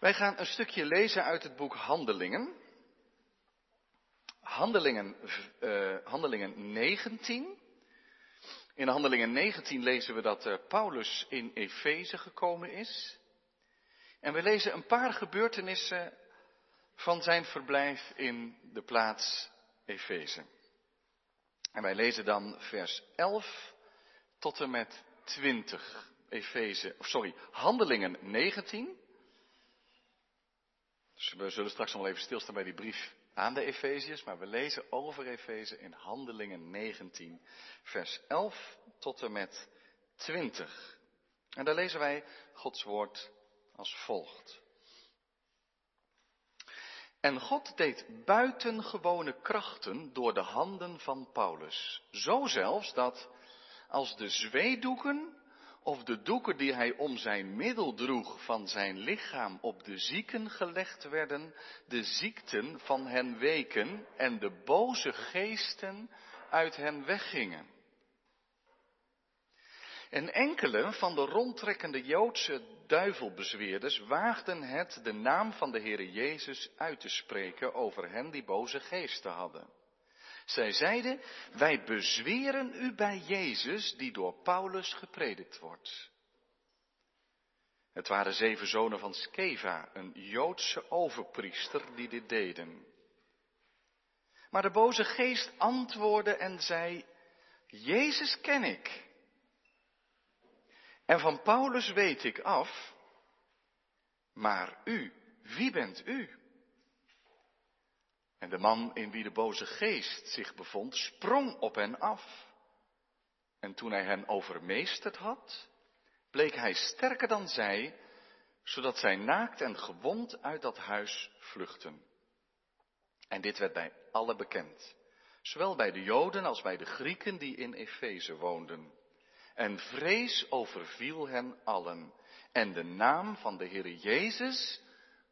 Wij gaan een stukje lezen uit het boek Handelingen. Handelingen, uh, Handelingen 19. In Handelingen 19 lezen we dat uh, Paulus in Efeze gekomen is. En we lezen een paar gebeurtenissen van zijn verblijf in de plaats Efeze. En wij lezen dan vers 11 tot en met 20. Efeze, sorry, Handelingen 19. Dus we zullen straks nog even stilstaan bij die brief aan de Efeziërs, maar we lezen over Efeze in Handelingen 19, vers 11 tot en met 20. En daar lezen wij Gods woord als volgt. En God deed buitengewone krachten door de handen van Paulus. Zo zelfs dat als de zweedoeken of de doeken die hij om zijn middel droeg van zijn lichaam op de zieken gelegd werden, de ziekten van hen weken en de boze geesten uit hen weggingen. En enkele van de rondtrekkende Joodse duivelbezweerders waagden het de naam van de Heere Jezus uit te spreken over hen die boze geesten hadden. Zij zeiden, wij bezweren u bij Jezus die door Paulus gepredikt wordt. Het waren zeven zonen van Skeva, een Joodse overpriester, die dit deden. Maar de boze geest antwoordde en zei, Jezus ken ik. En van Paulus weet ik af, maar u, wie bent u? En de man in wie de boze geest zich bevond, sprong op hen af. En toen hij hen overmeesterd had, bleek hij sterker dan zij, zodat zij naakt en gewond uit dat huis vluchten. En dit werd bij alle bekend, zowel bij de Joden als bij de Grieken die in Efeze woonden. En vrees overviel hen allen. En de naam van de Heer Jezus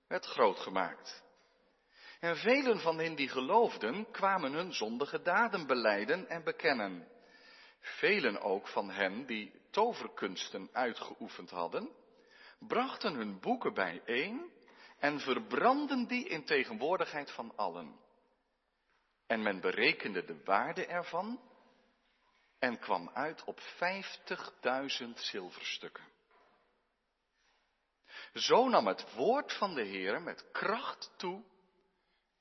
werd groot gemaakt. En velen van hen die geloofden kwamen hun zondige daden beleiden en bekennen. Velen ook van hen die toverkunsten uitgeoefend hadden, brachten hun boeken bijeen en verbrandden die in tegenwoordigheid van allen. En men berekende de waarde ervan en kwam uit op vijftigduizend zilverstukken. Zo nam het woord van de Heer met kracht toe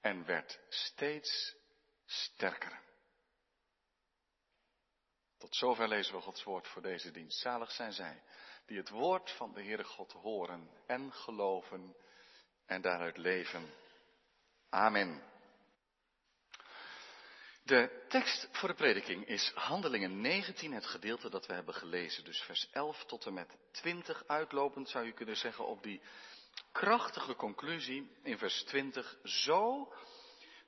en werd steeds sterker. Tot zover lezen we Gods woord voor deze dienst. Zalig zijn zij die het woord van de Heere God horen en geloven en daaruit leven. Amen. De tekst voor de prediking is Handelingen 19, het gedeelte dat we hebben gelezen. Dus vers 11 tot en met 20 uitlopend zou je kunnen zeggen op die krachtige conclusie in vers 20. Zo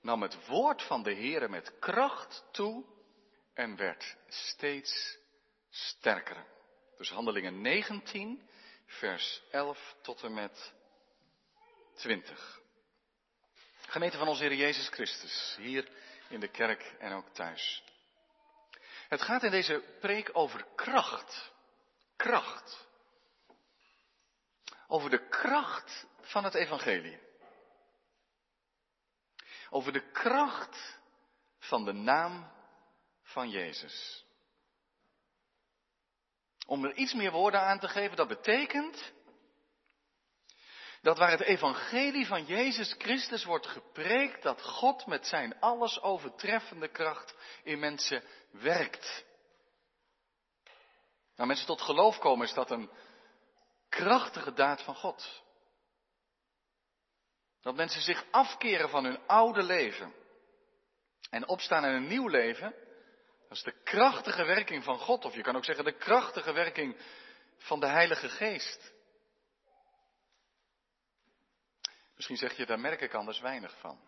nam het woord van de Heere met kracht toe en werd steeds sterker. Dus handelingen 19, vers 11 tot en met 20. Gemeente van onze Heer Jezus Christus, hier in de kerk en ook thuis. Het gaat in deze preek over kracht. Kracht over de kracht van het evangelie. Over de kracht van de naam van Jezus. Om er iets meer woorden aan te geven, dat betekent dat waar het evangelie van Jezus Christus wordt gepreekt, dat God met zijn alles overtreffende kracht in mensen werkt. Nou, mensen tot geloof komen is dat een krachtige daad van God. Dat mensen zich afkeren van hun oude leven en opstaan in een nieuw leven. Dat is de krachtige werking van God, of je kan ook zeggen de krachtige werking van de Heilige Geest. Misschien zeg je, daar merk ik anders weinig van.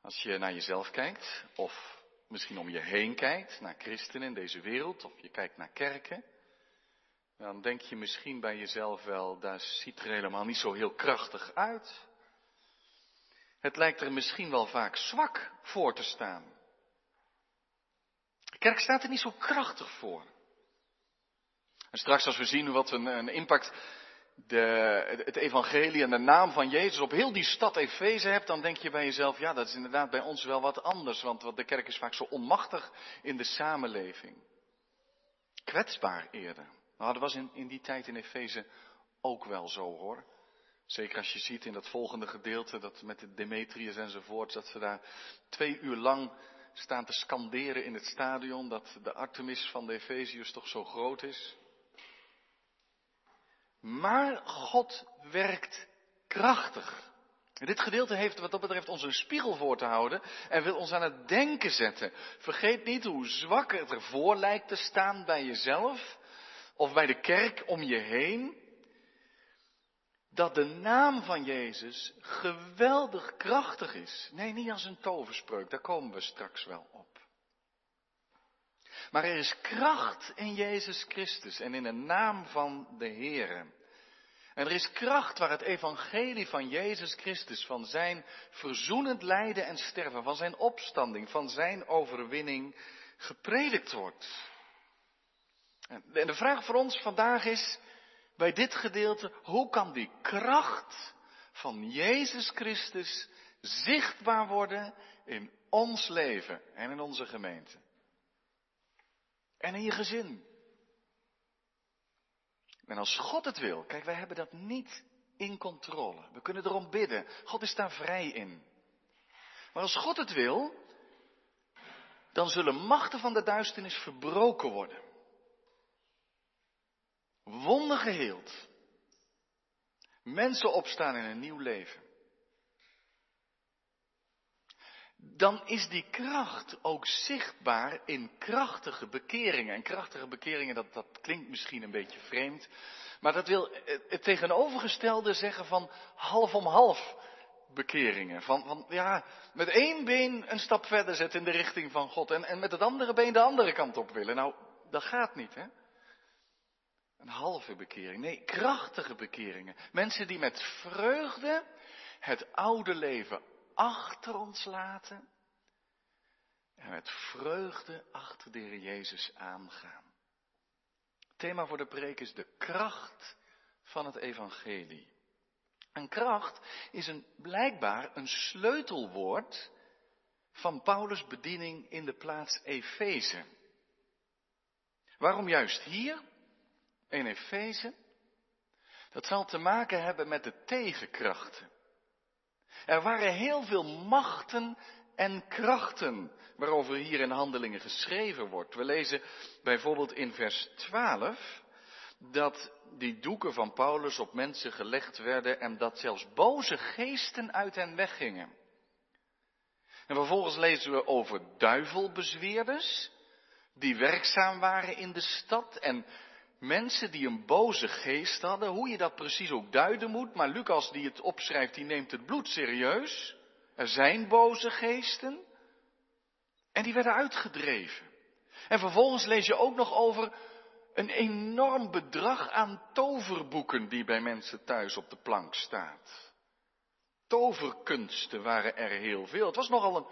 Als je naar jezelf kijkt, of misschien om je heen kijkt, naar christenen in deze wereld, of je kijkt naar kerken, dan denk je misschien bij jezelf wel, dat ziet er helemaal niet zo heel krachtig uit. Het lijkt er misschien wel vaak zwak voor te staan. De kerk staat er niet zo krachtig voor. En straks als we zien wat een, een impact de, het evangelie en de naam van Jezus op heel die stad Efeze hebt, dan denk je bij jezelf, ja, dat is inderdaad bij ons wel wat anders, want de kerk is vaak zo onmachtig in de samenleving. Kwetsbaar eerder. Nou, dat was in, in die tijd in Efeze ook wel zo hoor. Zeker als je ziet in dat volgende gedeelte, dat met de Demetrius enzovoort, dat ze daar twee uur lang staan te scanderen in het stadion, dat de Artemis van de Efeziërs toch zo groot is. Maar God werkt krachtig. Dit gedeelte heeft wat dat betreft ons een spiegel voor te houden en wil ons aan het denken zetten. Vergeet niet hoe zwak het ervoor lijkt te staan bij jezelf of bij de kerk om je heen. Dat de naam van Jezus geweldig krachtig is. Nee, niet als een toverspreuk, daar komen we straks wel op. Maar er is kracht in Jezus Christus en in de naam van de Heer. En er is kracht waar het evangelie van Jezus Christus, van zijn verzoenend lijden en sterven, van zijn opstanding, van zijn overwinning gepredikt wordt. En de vraag voor ons vandaag is, bij dit gedeelte, hoe kan die kracht van Jezus Christus zichtbaar worden in ons leven en in onze gemeente? En in je gezin. En als God het wil, kijk, wij hebben dat niet in controle. We kunnen erom bidden. God is daar vrij in. Maar als God het wil, dan zullen machten van de duisternis verbroken worden. Wonden geheeld. Mensen opstaan in een nieuw leven. Dan is die kracht ook zichtbaar in krachtige bekeringen. En krachtige bekeringen, dat, dat klinkt misschien een beetje vreemd, maar dat wil het tegenovergestelde zeggen van half om half bekeringen. Van, van ja, met één been een stap verder zetten in de richting van God en, en met het andere been de andere kant op willen. Nou, dat gaat niet, hè? Een halve bekering. Nee, krachtige bekeringen. Mensen die met vreugde het oude leven achter ons laten en met vreugde achter de Jezus aangaan. Thema voor de preek is de kracht van het evangelie. En kracht is een, blijkbaar een sleutelwoord van Paulus' bediening in de plaats Efeze. Waarom juist hier, in Efeze? Dat zal te maken hebben met de tegenkrachten. Er waren heel veel machten en krachten waarover hier in handelingen geschreven wordt. We lezen bijvoorbeeld in vers 12 dat die doeken van Paulus op mensen gelegd werden en dat zelfs boze geesten uit hen weggingen. En vervolgens lezen we over duivelbezweerders die werkzaam waren in de stad en mensen die een boze geest hadden, hoe je dat precies ook duiden moet, maar Lucas die het opschrijft, die neemt het bloed serieus. Er zijn boze geesten en die werden uitgedreven. En vervolgens lees je ook nog over een enorm bedrag aan toverboeken die bij mensen thuis op de plank staat. Toverkunsten waren er heel veel. Het was nogal een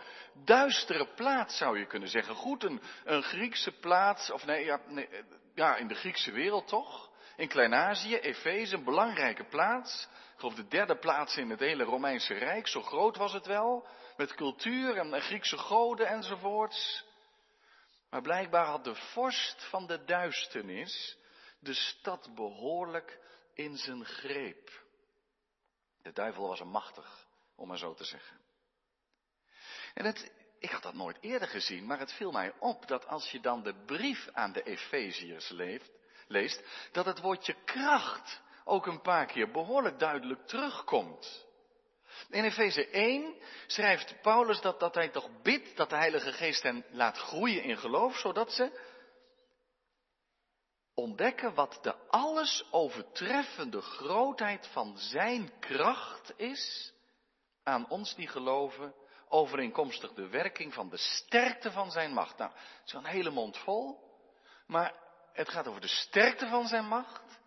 duistere plaats, zou je kunnen zeggen. Goed, een, een Griekse plaats, of nee ja, nee, ja, in de Griekse wereld toch? In Klein-Azië, Efeze, een belangrijke plaats. Ik geloof de derde plaats in het hele Romeinse Rijk, zo groot was het wel. Met cultuur en Griekse goden enzovoorts. Maar blijkbaar had de vorst van de duisternis de stad behoorlijk in zijn greep. De duivel was een machtig, om maar zo te zeggen. En het, ik had dat nooit eerder gezien, maar het viel mij op dat als je dan de brief aan de Efeziërs leest, dat het woordje kracht ook een paar keer behoorlijk duidelijk terugkomt. In Efeze 1 schrijft Paulus dat, dat hij toch bidt dat de Heilige Geest hen laat groeien in geloof, zodat ze ontdekken wat de alles overtreffende grootheid van zijn kracht is aan ons die geloven overeenkomstig de werking van de sterkte van zijn macht. Nou, het is wel een hele mond vol, maar het gaat over de sterkte van zijn macht.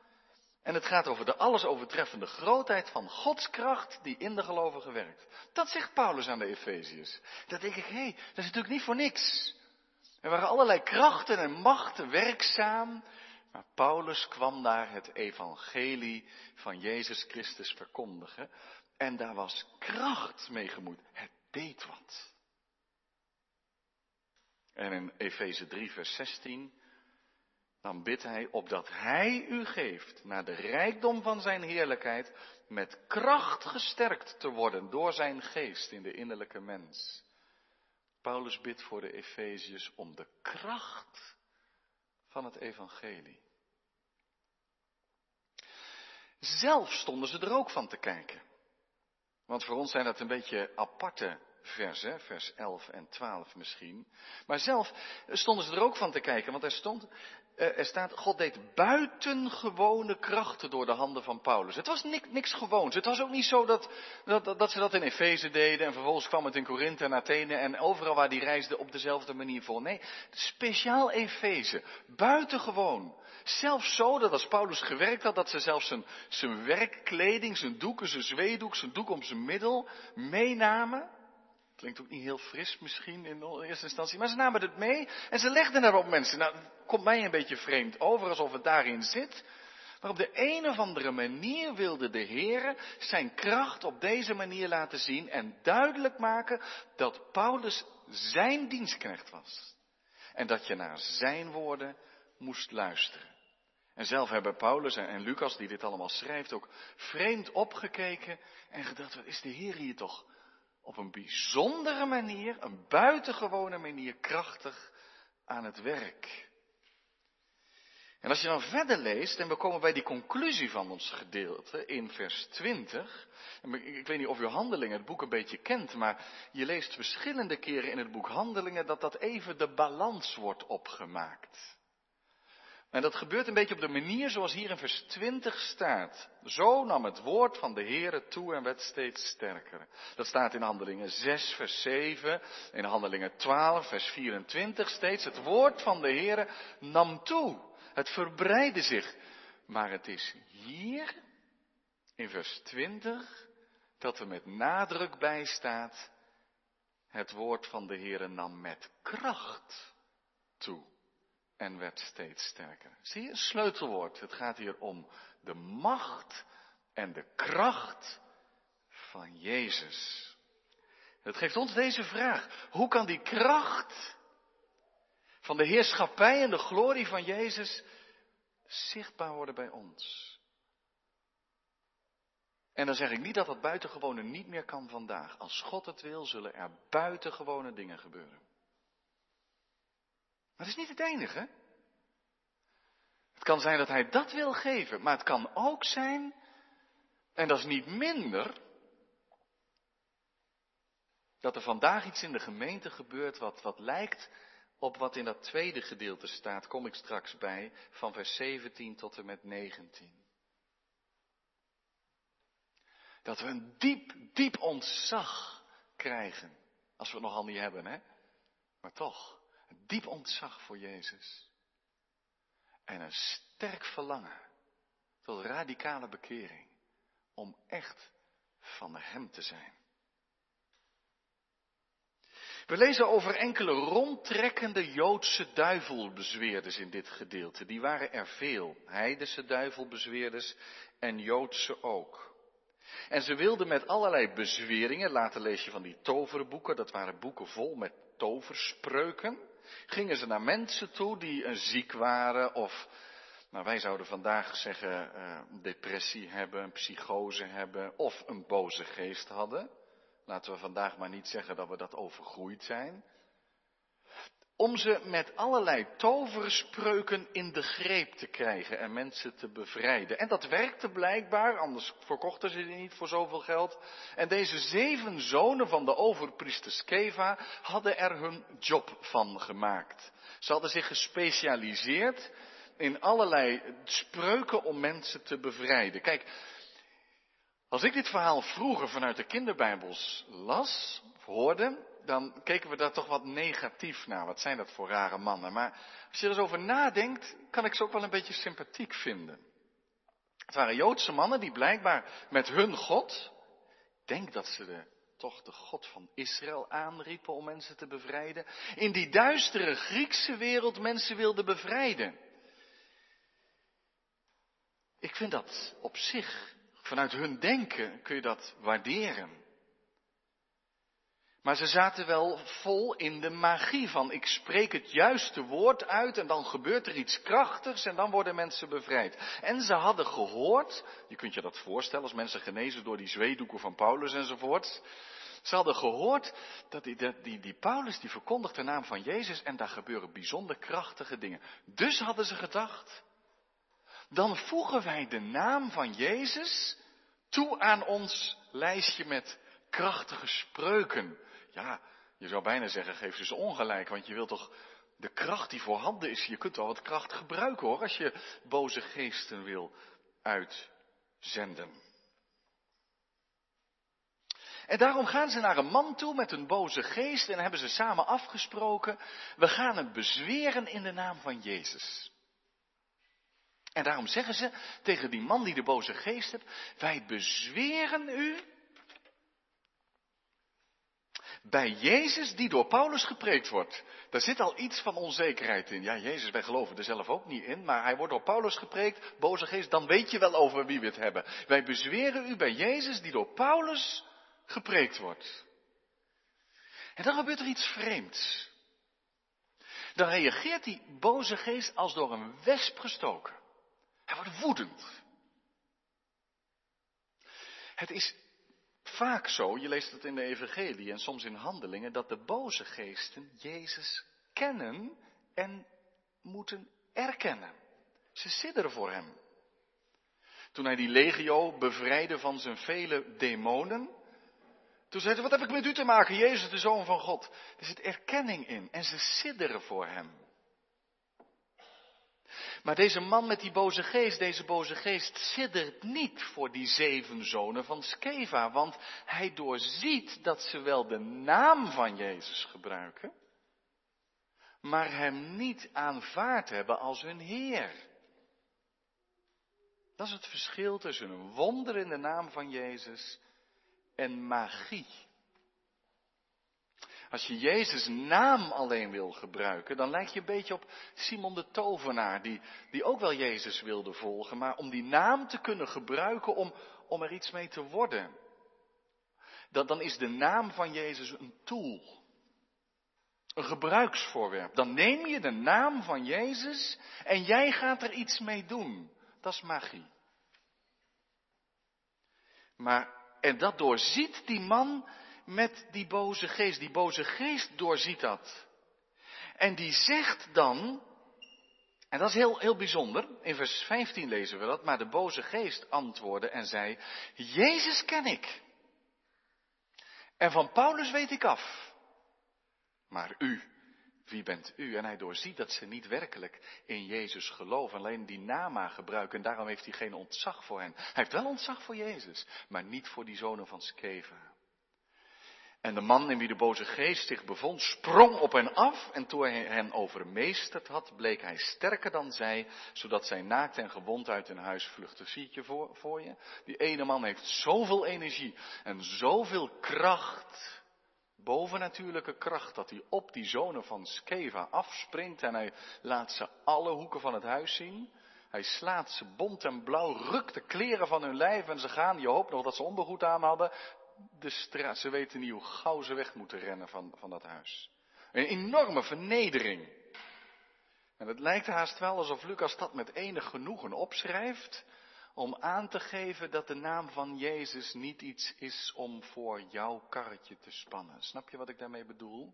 En het gaat over de alles overtreffende grootheid van Gods kracht die in de gelovigen werkt. Dat zegt Paulus aan de Efeziërs. Dat denk ik, hé, hey, dat is natuurlijk niet voor niks. Er waren allerlei krachten en machten werkzaam Maar Paulus kwam daar het evangelie van Jezus Christus verkondigen. En daar was kracht mee gemoeid. Het deed wat. En in Efeze 3, vers 16, dan bidt hij opdat hij u geeft naar de rijkdom van zijn heerlijkheid met kracht gesterkt te worden door zijn geest in de innerlijke mens. Paulus bidt voor de Efeziërs om de kracht van het evangelie. Zelf stonden ze er ook van te kijken. Want voor ons zijn dat een beetje aparte versen, vers 11 en 12 misschien. Maar zelf stonden ze er ook van te kijken, want er stond, eh, er staat, God deed buitengewone krachten door de handen van Paulus. Het was niks, niks gewoons. Het was ook niet zo dat, dat, dat ze dat in Efeze deden en vervolgens kwam het in Korinthe en Athene en overal waar die reisden op dezelfde manier vol. Nee, speciaal Efeze. Buitengewoon. Zelfs zo dat als Paulus gewerkt had, dat ze zelfs zijn, zijn werkkleding, zijn doeken, zijn zweedoek, zijn doek om zijn middel meenamen. Klinkt ook niet heel fris misschien in eerste instantie, maar ze namen het mee en ze legden het op mensen. Nou, komt mij een beetje vreemd over, alsof het daarin zit. Maar op de een of andere manier wilde de Heer zijn kracht op deze manier laten zien en duidelijk maken dat Paulus zijn dienstknecht was. En dat je naar zijn woorden moest luisteren. En zelf hebben Paulus en Lucas, die dit allemaal schrijft, ook vreemd opgekeken en gedacht, wat is de Heer hier toch op een bijzondere manier, een buitengewone manier, krachtig aan het werk. En als je dan verder leest, en we komen bij die conclusie van ons gedeelte in vers 20. Ik weet niet of u Handelingen het boek een beetje kent, maar je leest verschillende keren in het boek Handelingen dat dat even de balans wordt opgemaakt. En dat gebeurt een beetje op de manier zoals hier in vers 20 staat. Zo nam het woord van de Heere toe en werd steeds sterker. Dat staat in Handelingen 6, vers 7, in Handelingen 12, vers 24 steeds. Het woord van de Heere nam toe. Het verbreidde zich. Maar het is hier, in vers 20, dat er met nadruk bij staat. Het woord van de Heere nam met kracht toe en werd steeds sterker. Zie je, een sleutelwoord. Het gaat hier om de macht en de kracht van Jezus. Het geeft ons deze vraag. Hoe kan die kracht van de heerschappij en de glorie van Jezus zichtbaar worden bij ons? En dan zeg ik niet dat dat buitengewone niet meer kan vandaag. Als God het wil, zullen er buitengewone dingen gebeuren. Dat is niet het enige. Het kan zijn dat hij dat wil geven, maar het kan ook zijn, en dat is niet minder, dat er vandaag iets in de gemeente gebeurt wat, wat lijkt op wat in dat tweede gedeelte staat, kom ik straks bij, van vers 17 tot en met 19. Dat we een diep, diep ontzag krijgen, als we het nogal niet hebben, hè? Maar toch, diep ontzag voor Jezus. En een sterk verlangen tot radicale bekering. Om echt van Hem te zijn. We lezen over enkele rondtrekkende Joodse duivelbezweerders in dit gedeelte. Die waren er veel. Heidense duivelbezweerders en Joodse ook. En ze wilden met allerlei bezweringen, later lees je van die toverboeken, dat waren boeken vol met toverspreuken gingen ze naar mensen toe die een ziek waren of, nou wij zouden vandaag zeggen, uh, depressie hebben, een psychose hebben of een boze geest hadden. Laten we vandaag maar niet zeggen dat we dat overgroeid zijn om ze met allerlei toverspreuken in de greep te krijgen en mensen te bevrijden. En dat werkte blijkbaar, anders verkochten ze die niet voor zoveel geld. En deze zeven zonen van de overpriester Skeva hadden er hun job van gemaakt. Ze hadden zich gespecialiseerd in allerlei spreuken om mensen te bevrijden. Kijk, als ik dit verhaal vroeger vanuit de kinderbijbels las, hoorde, dan keken we daar toch wat negatief naar. Wat zijn dat voor rare mannen? Maar als je er eens over nadenkt, kan ik ze ook wel een beetje sympathiek vinden. Het waren Joodse mannen die blijkbaar met hun God, ik denk dat ze de, toch de God van Israël aanriepen om mensen te bevrijden, in die duistere Griekse wereld mensen wilden bevrijden. Ik vind dat op zich, vanuit hun denken kun je dat waarderen. Maar ze zaten wel vol in de magie van ik spreek het juiste woord uit en dan gebeurt er iets krachtigs en dan worden mensen bevrijd. En ze hadden gehoord, je kunt je dat voorstellen als mensen genezen door die zweedoeken van Paulus enzovoort. Ze hadden gehoord dat die, die, die Paulus die verkondigt de naam van Jezus en daar gebeuren bijzonder krachtige dingen. Dus hadden ze gedacht, dan voegen wij de naam van Jezus toe aan ons lijstje met krachtige spreuken. Ja, je zou bijna zeggen, geef ze ongelijk, want je wilt toch de kracht die voorhanden is, je kunt wel wat kracht gebruiken hoor, als je boze geesten wil uitzenden. En daarom gaan ze naar een man toe met een boze geest en hebben ze samen afgesproken, we gaan het bezweren in de naam van Jezus. En daarom zeggen ze tegen die man die de boze geest heeft, wij bezweren u bij Jezus die door Paulus gepreekt wordt. Daar zit al iets van onzekerheid in. Ja, Jezus, wij geloven er zelf ook niet in, maar hij wordt door Paulus gepreekt, boze geest, dan weet je wel over wie we het hebben. Wij bezweren u bij Jezus die door Paulus gepreekt wordt. En dan gebeurt er iets vreemds. Dan reageert die boze geest als door een wesp gestoken. Hij wordt woedend. Het is vaak zo, je leest het in de Evangelie en soms in handelingen, dat de boze geesten Jezus kennen en moeten erkennen. Ze sidderen voor hem. Toen hij die legio bevrijdde van zijn vele demonen, toen zei hij, wat heb ik met u te maken, Jezus, de Zoon van God? Er zit erkenning in en ze sidderen voor hem. Maar deze man met die boze geest, deze boze geest siddert niet voor die zeven zonen van Skeva, want hij doorziet dat ze wel de naam van Jezus gebruiken, maar hem niet aanvaard hebben als hun Heer. Dat is het verschil tussen een wonder in de naam van Jezus en magie. Als je Jezus' naam alleen wil gebruiken, dan lijkt je een beetje op Simon de Tovenaar, die, die ook wel Jezus wilde volgen, maar om die naam te kunnen gebruiken om, om er iets mee te worden. Dan, dan is de naam van Jezus een tool. Een gebruiksvoorwerp. Dan neem je de naam van Jezus en jij gaat er iets mee doen. Dat is magie. Maar, en dat doorziet die man met die boze geest. Die boze geest doorziet dat. En die zegt dan, en dat is heel, heel bijzonder, in vers 15 lezen we dat, maar de boze geest antwoordde en zei, Jezus ken ik. En van Paulus weet ik af. Maar u, wie bent u? En hij doorziet dat ze niet werkelijk in Jezus geloven, alleen die nama gebruiken. En daarom heeft hij geen ontzag voor hen. Hij heeft wel ontzag voor Jezus, maar niet voor die zonen van Skeva. En de man in wie de boze geest zich bevond, sprong op hen af en toen hij hen overmeesterd had, bleek hij sterker dan zij, zodat zij naakt en gewond uit hun huis vluchtte. Zie je voor, voor je? Die ene man heeft zoveel energie en zoveel kracht, bovennatuurlijke kracht, dat hij op die zonen van Skeva afspringt en hij laat ze alle hoeken van het huis zien. Hij slaat ze bont en blauw, rukt de kleren van hun lijf en ze gaan, je hoopt nog dat ze ondergoed aan hadden, de straat. Ze weten niet hoe gauw ze weg moeten rennen van, van dat huis. Een enorme vernedering. En het lijkt haast wel alsof Lucas dat met enig genoegen opschrijft. Om aan te geven dat de naam van Jezus niet iets is om voor jouw karretje te spannen. Snap je wat ik daarmee bedoel?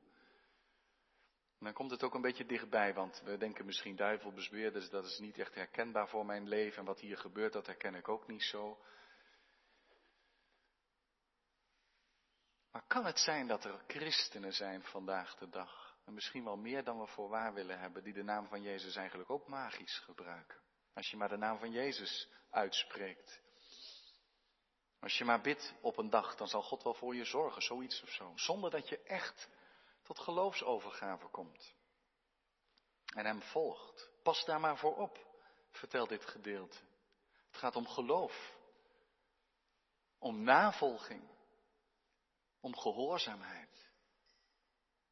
En dan komt het ook een beetje dichtbij, want we denken misschien duivel dus dat is niet echt herkenbaar voor mijn leven. En wat hier gebeurt, dat herken ik ook niet zo. Maar kan het zijn dat er christenen zijn vandaag de dag, en misschien wel meer dan we voor waar willen hebben, die de naam van Jezus eigenlijk ook magisch gebruiken? Als je maar de naam van Jezus uitspreekt. Als je maar bidt op een dag, dan zal God wel voor je zorgen, zoiets of zo. Zonder dat je echt tot geloofsovergave komt. En hem volgt. Pas daar maar voor op, vertelt dit gedeelte. Het gaat om geloof. Om navolging om gehoorzaamheid.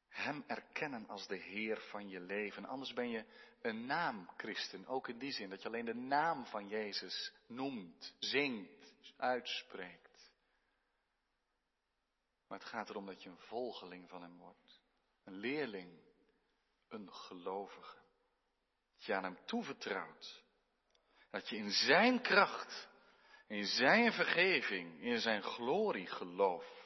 Hem erkennen als de Heer van je leven. Anders ben je een naam-christen. Ook in die zin dat je alleen de naam van Jezus noemt, zingt, uitspreekt. Maar het gaat erom dat je een volgeling van Hem wordt. Een leerling. Een gelovige. Dat je aan Hem toevertrouwt. Dat je in Zijn kracht, in Zijn vergeving, in Zijn glorie gelooft.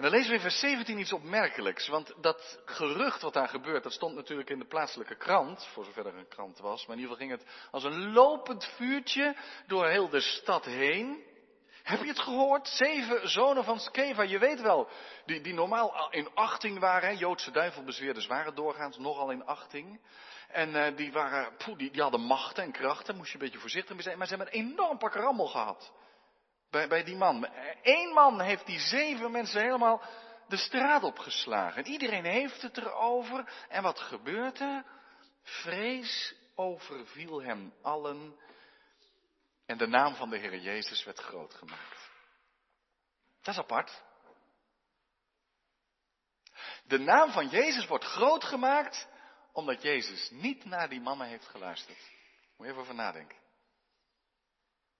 En dan lezen we in vers 17 iets opmerkelijks, want dat gerucht wat daar gebeurt, dat stond natuurlijk in de plaatselijke krant, voor zover er een krant was, maar in ieder geval ging het als een lopend vuurtje door heel de stad heen. Heb je het gehoord? Zeven zonen van Skeva, je weet wel, die, die normaal in achting waren, Joodse duivelbezweerders waren doorgaans nogal in achting. En uh, die, waren, poeh, die, die hadden machten en krachten, moest je een beetje voorzichtig mee zijn, maar ze hebben een enorm pak rammel gehad. Bij, die man. Eén man heeft die zeven mensen helemaal de straat opgeslagen. En iedereen heeft het erover. En wat gebeurt er? Vrees overviel hen allen. En de naam van de Heer Jezus werd groot gemaakt. Dat is apart. De naam van Jezus wordt groot gemaakt omdat Jezus niet naar die mannen heeft geluisterd. Moet je even over nadenken.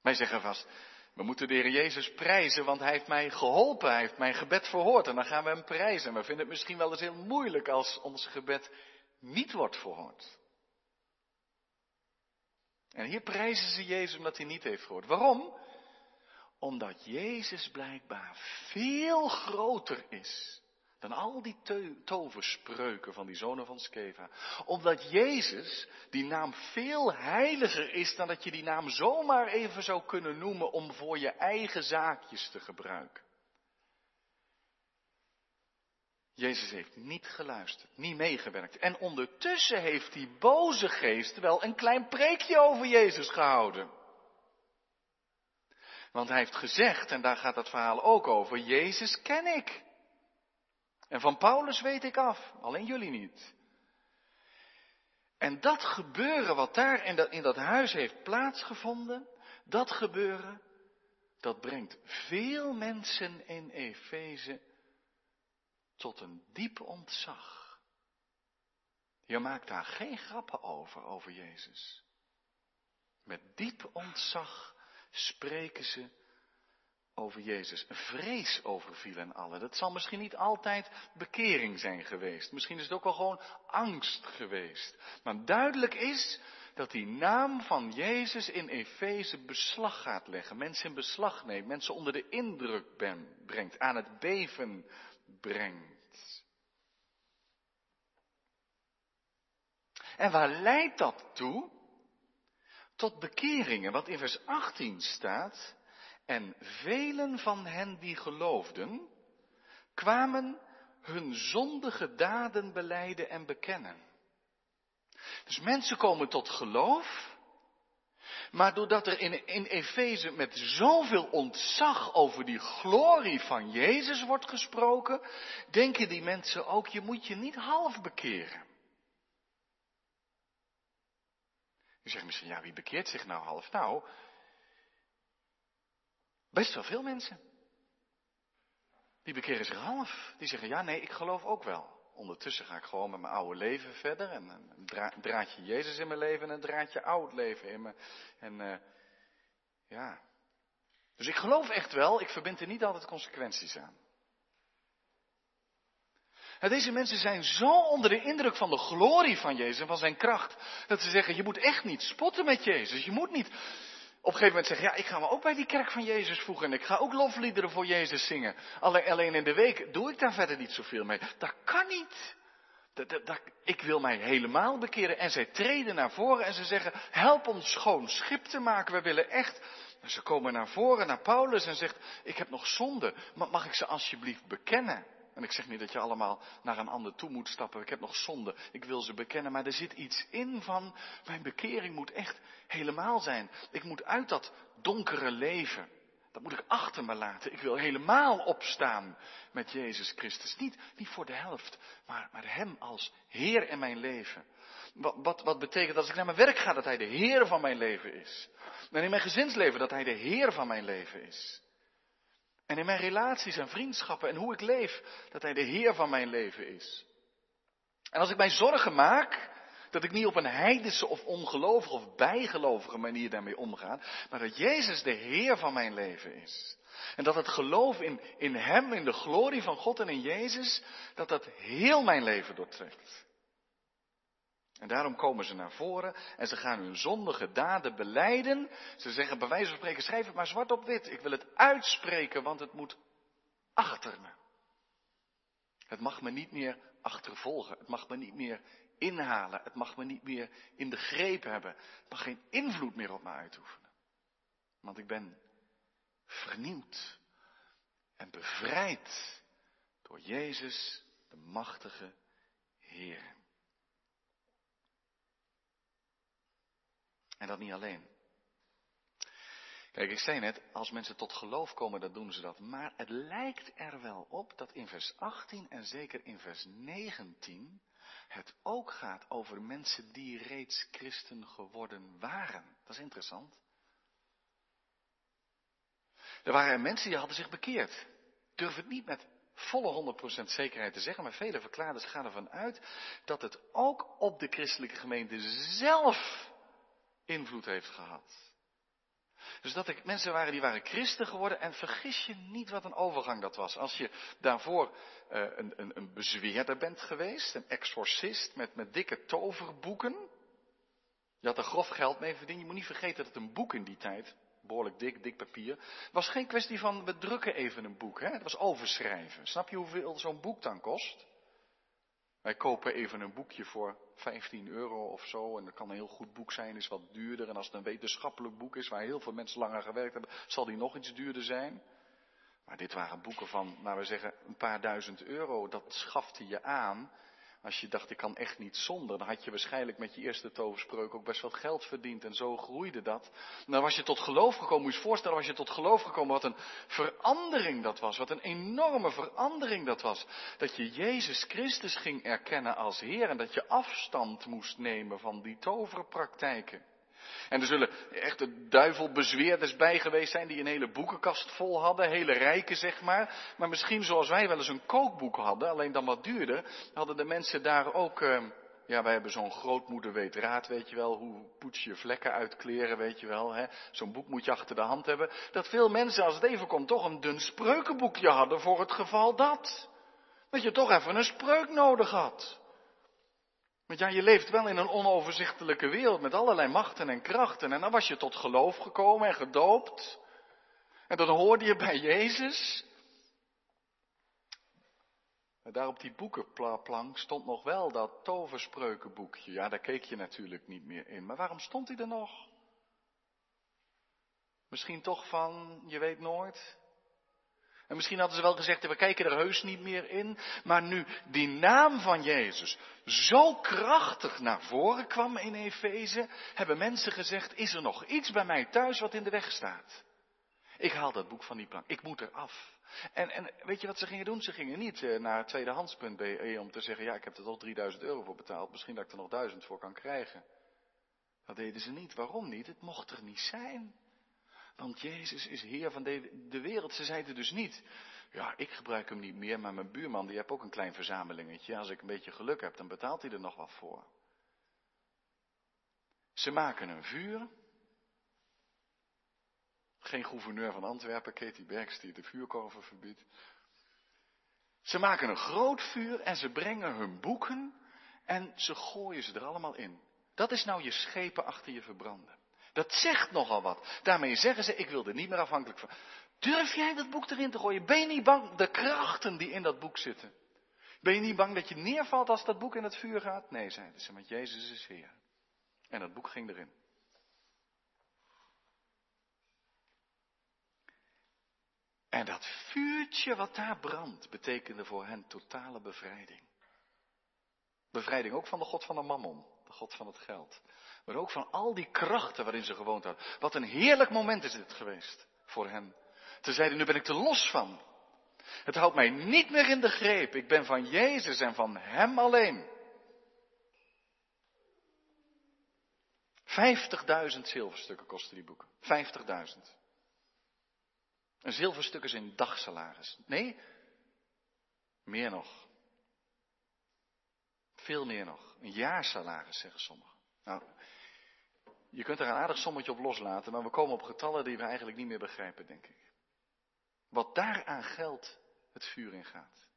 Wij zeggen vast, we moeten de Heer Jezus prijzen, want Hij heeft mij geholpen, Hij heeft mijn gebed verhoord. En dan gaan we Hem prijzen. En we vinden het misschien wel eens heel moeilijk als ons gebed niet wordt verhoord. En hier prijzen ze Jezus omdat Hij niet heeft gehoord. Waarom? Omdat Jezus blijkbaar veel groter is dan al die toverspreuken van die zonen van Skeva. Omdat Jezus, die naam veel heiliger is dan dat je die naam zomaar even zou kunnen noemen om voor je eigen zaakjes te gebruiken. Jezus heeft niet geluisterd, niet meegewerkt. En ondertussen heeft die boze geest wel een klein preekje over Jezus gehouden. Want hij heeft gezegd, en daar gaat het verhaal ook over, Jezus ken ik. En van Paulus weet ik af, alleen jullie niet. En dat gebeuren wat daar in dat, in dat huis heeft plaatsgevonden, dat gebeuren, dat brengt veel mensen in Efeze tot een diep ontzag. Je maakt daar geen grappen over, over Jezus. Met diep ontzag spreken ze over Jezus. Een vrees overviel hen allen. Dat zal misschien niet altijd bekering zijn geweest. Misschien is het ook wel gewoon angst geweest. Maar duidelijk is dat die naam van Jezus in Efeze beslag gaat leggen. Mensen in beslag neemt. Mensen onder de indruk brengt. Aan het beven brengt. En waar leidt dat toe? Tot bekeringen. Want in vers 18 staat. En velen van hen die geloofden, kwamen hun zondige daden beleiden en bekennen. Dus mensen komen tot geloof, maar doordat er in, in Efeze met zoveel ontzag over die glorie van Jezus wordt gesproken, denken die mensen ook, je moet je niet half bekeren. Je zegt misschien, ja, wie bekeert zich nou half? Nou, Best wel veel mensen. Die bekeren zich half. Die zeggen, ja nee, ik geloof ook wel. Ondertussen ga ik gewoon met mijn oude leven verder. En een draadje Jezus in mijn leven en een draadje oud leven in me. En uh, ja. Dus ik geloof echt wel, ik verbind er niet altijd consequenties aan. deze mensen zijn zo onder de indruk van de glorie van Jezus en van zijn kracht, dat ze zeggen, je moet echt niet spotten met Jezus. Je moet niet op een gegeven moment zeggen, ja, ik ga me ook bij die kerk van Jezus voegen en ik ga ook lofliederen voor Jezus zingen. Alleen, in de week doe ik daar verder niet zoveel mee. Dat kan niet. Dat, dat, ik wil mij helemaal bekeren. En zij treden naar voren en ze zeggen, help ons schoon schip te maken. We willen echt. Ze komen naar voren, naar Paulus en zegt, ik heb nog zonde. Mag ik ze alsjeblieft bekennen? En ik zeg niet dat je allemaal naar een ander toe moet stappen. Ik heb nog zonde. Ik wil ze bekennen. Maar er zit iets in van, mijn bekering moet echt helemaal zijn. Ik moet uit dat donkere leven. Dat moet ik achter me laten. Ik wil helemaal opstaan met Jezus Christus. Niet, niet voor de helft, maar, maar Hem als Heer in mijn leven. Wat, wat, dat als ik naar mijn werk ga, dat Hij de Heer van mijn leven is. En in mijn gezinsleven, dat Hij de Heer van mijn leven is. En in mijn relaties en vriendschappen en hoe ik leef, dat Hij de Heer van mijn leven is. En als ik mij zorgen maak, dat ik niet op een heidense of ongelovige of bijgelovige manier daarmee omga, maar dat Jezus de Heer van mijn leven is. En dat het geloof in, in Hem, in de glorie van God en in Jezus, dat dat heel mijn leven doortrekt. En daarom komen ze naar voren en ze gaan hun zondige daden beleiden. Ze zeggen bij wijze van spreken, schrijf het maar zwart op wit. Ik wil het uitspreken, want het moet achter me. Het mag me niet meer achtervolgen. Het mag me niet meer inhalen. Het mag me niet meer in de greep hebben. Het mag geen invloed meer op me uitoefenen. Want ik ben vernieuwd en bevrijd door Jezus, de machtige Heer. En dat niet alleen. Kijk, ik zei net, als mensen tot geloof komen, dan doen ze dat. Maar het lijkt er wel op dat in vers 18 en zeker in vers 19 het ook gaat over mensen die reeds christen geworden waren. Dat is interessant. Er waren mensen die hadden zich bekeerd. Ik durf het niet met volle 100% zekerheid te zeggen, maar vele verklaarders gaan ervan uit dat het ook op de christelijke gemeente zelf invloed heeft gehad. Dus dat er mensen waren die waren christen geworden en vergis je niet wat een overgang dat was. Als je daarvoor uh, een, een, een bezweerder bent geweest, een exorcist met, met dikke toverboeken. Je had er grof geld mee verdiend. Je moet niet vergeten dat een boek in die tijd, behoorlijk dik, dik papier, was geen kwestie van we drukken even een boek. Hè? Het was overschrijven. Snap je hoeveel zo'n boek dan kost? Wij kopen even een boekje voor 15 euro of zo. En dat kan een heel goed boek zijn, is wat duurder. En als het een wetenschappelijk boek is, waar heel veel mensen langer gewerkt hebben, zal die nog iets duurder zijn. Maar dit waren boeken van, laten we zeggen, een paar duizend euro. Dat schafte je aan als je dacht, ik kan echt niet zonder, dan had je waarschijnlijk met je eerste toverspreuk ook best wat geld verdiend en zo groeide dat. Dan was je tot geloof gekomen, moet je je voorstellen, was je tot geloof gekomen, wat een verandering dat was, wat een enorme verandering dat was. Dat je Jezus Christus ging erkennen als Heer en dat je afstand moest nemen van die toverpraktijken. En er zullen echte duivelbezweerders bij geweest zijn die een hele boekenkast vol hadden, hele rijken zeg maar. Maar misschien zoals wij wel eens een kookboek hadden, alleen dan wat duurder, hadden de mensen daar ook, uh, ja wij hebben zo'n grootmoeder weet raad, weet je wel, hoe poets je vlekken uit kleren, weet je wel. Zo'n boek moet je achter de hand hebben. Dat veel mensen, als het even komt, toch een dun spreukenboekje hadden voor het geval dat. Dat je toch even een spreuk nodig had. Want ja, je leeft wel in een onoverzichtelijke wereld met allerlei machten en krachten. En dan was je tot geloof gekomen en gedoopt. En dan hoorde je bij Jezus. En daar op die boekenplank stond nog wel dat toverspreukenboekje. Ja, daar keek je natuurlijk niet meer in. Maar waarom stond hij er nog? Misschien toch van, je weet nooit. En misschien hadden ze wel gezegd, we kijken er heus niet meer in. Maar nu die naam van Jezus zo krachtig naar voren kwam in Efeze, hebben mensen gezegd, is er nog iets bij mij thuis wat in de weg staat? Ik haal dat boek van die plank, ik moet eraf. En, en weet je wat ze gingen doen? Ze gingen niet uh, naar tweedehands.be om te zeggen, ja ik heb er toch 3000 euro voor betaald, misschien dat ik er nog 1000 voor kan krijgen. Dat deden ze niet. Waarom niet? Het mocht er niet zijn. Want Jezus is Heer van de, wereld. Ze zeiden dus niet, ja, ik gebruik hem niet meer, maar mijn buurman die heeft ook een klein verzamelingetje. Als ik een beetje geluk heb, dan betaalt hij er nog wat voor. Ze maken een vuur. Geen gouverneur van Antwerpen, Katie Bergs, die de vuurkorven verbiedt. Ze maken een groot vuur en ze brengen hun boeken en ze gooien ze er allemaal in. Dat is nou je schepen achter je verbranden. Dat zegt nogal wat. Daarmee zeggen ze, ik wil er niet meer afhankelijk van. Durf jij dat boek erin te gooien? Ben je niet bang de krachten die in dat boek zitten? Ben je niet bang dat je neervalt als dat boek in het vuur gaat? Nee, zeiden ze, want Jezus is Heer. En dat boek ging erin. En dat vuurtje wat daar brandt, betekende voor hen totale bevrijding. Bevrijding ook van de God van de mammon, God van het geld. Maar ook van al die krachten waarin ze gewoond hadden. Wat een heerlijk moment is dit geweest voor hen. Ze zeiden, nu ben ik er los van. Het houdt mij niet meer in de greep. Ik ben van Jezus en van Hem alleen. 50.000 zilverstukken kosten die boeken. 50.000. Een zilverstuk is een dagsalaris. Nee, meer nog. Veel meer nog. Een jaarsalaris, zeggen sommigen. Nou, je kunt er een aardig sommetje op loslaten, maar we komen op getallen die we eigenlijk niet meer begrijpen, denk ik. Wat daaraan geld het vuur in gaat.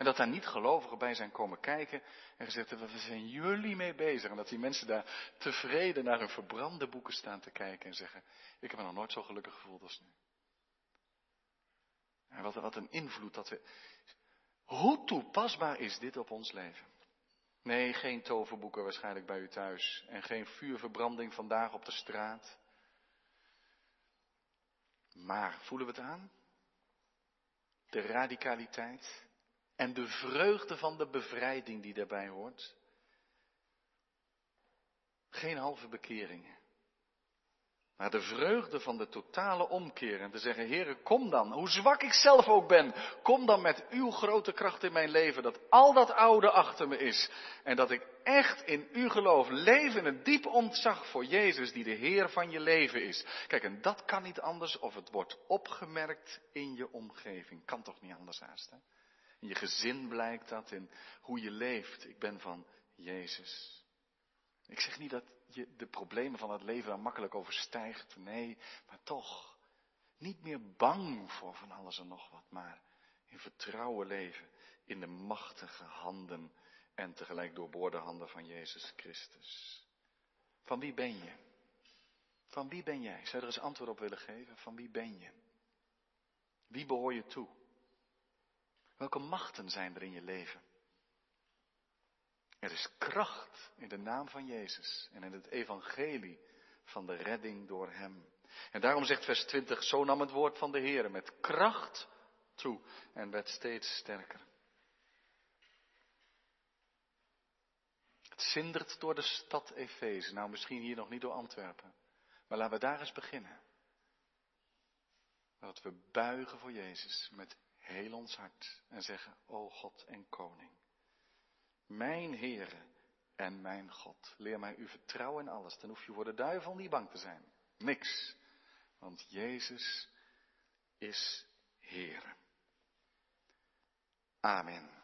En dat daar niet gelovigen bij zijn komen kijken en gezegd hebben, wat zijn jullie mee bezig? En dat die mensen daar tevreden naar hun verbrande boeken staan te kijken en zeggen, ik heb me nog nooit zo gelukkig gevoeld als nu. En wat, wat een invloed dat we. Hoe toepasbaar is dit op ons leven? Nee, geen toverboeken waarschijnlijk bij u thuis. En geen vuurverbranding vandaag op de straat. Maar voelen we het aan? De radicaliteit en de vreugde van de bevrijding die daarbij hoort. Geen halve bekeringen. Maar de vreugde van de totale omkeer en te zeggen, Heere, kom dan, hoe zwak ik zelf ook ben, kom dan met uw grote kracht in mijn leven, dat al dat oude achter me is. En dat ik echt in u geloof, leef in een diep ontzag voor Jezus, die de Heer van je leven is. Kijk, en dat kan niet anders of het wordt opgemerkt in je omgeving. Kan toch niet anders haast, hè? In je gezin blijkt dat, in hoe je leeft. Ik ben van Jezus. Ik zeg niet dat je de problemen van het leven daar makkelijk overstijgt. Nee, maar toch. Niet meer bang voor van alles en nog wat, maar in vertrouwen leven in de machtige handen en tegelijk doorboorde handen van Jezus Christus. Van wie ben je? Van wie ben jij? Zou je er eens antwoord op willen geven? Van wie ben je? Wie behoor je toe? Welke machten zijn er in je leven? Er is kracht in de naam van Jezus en in het evangelie van de redding door Hem. En daarom zegt vers 20, zo nam het woord van de Heer met kracht toe en werd steeds sterker. Het zindert door de stad Efeze, nou misschien hier nog niet door Antwerpen, maar laten we daar eens beginnen. Dat we buigen voor Jezus met heel ons hart en zeggen, o God en Koning. Mijn Heere en mijn God. Leer mij u vertrouwen in alles. Dan hoef je voor de duivel niet bang te zijn. Niks. Want Jezus is Heere. Amen.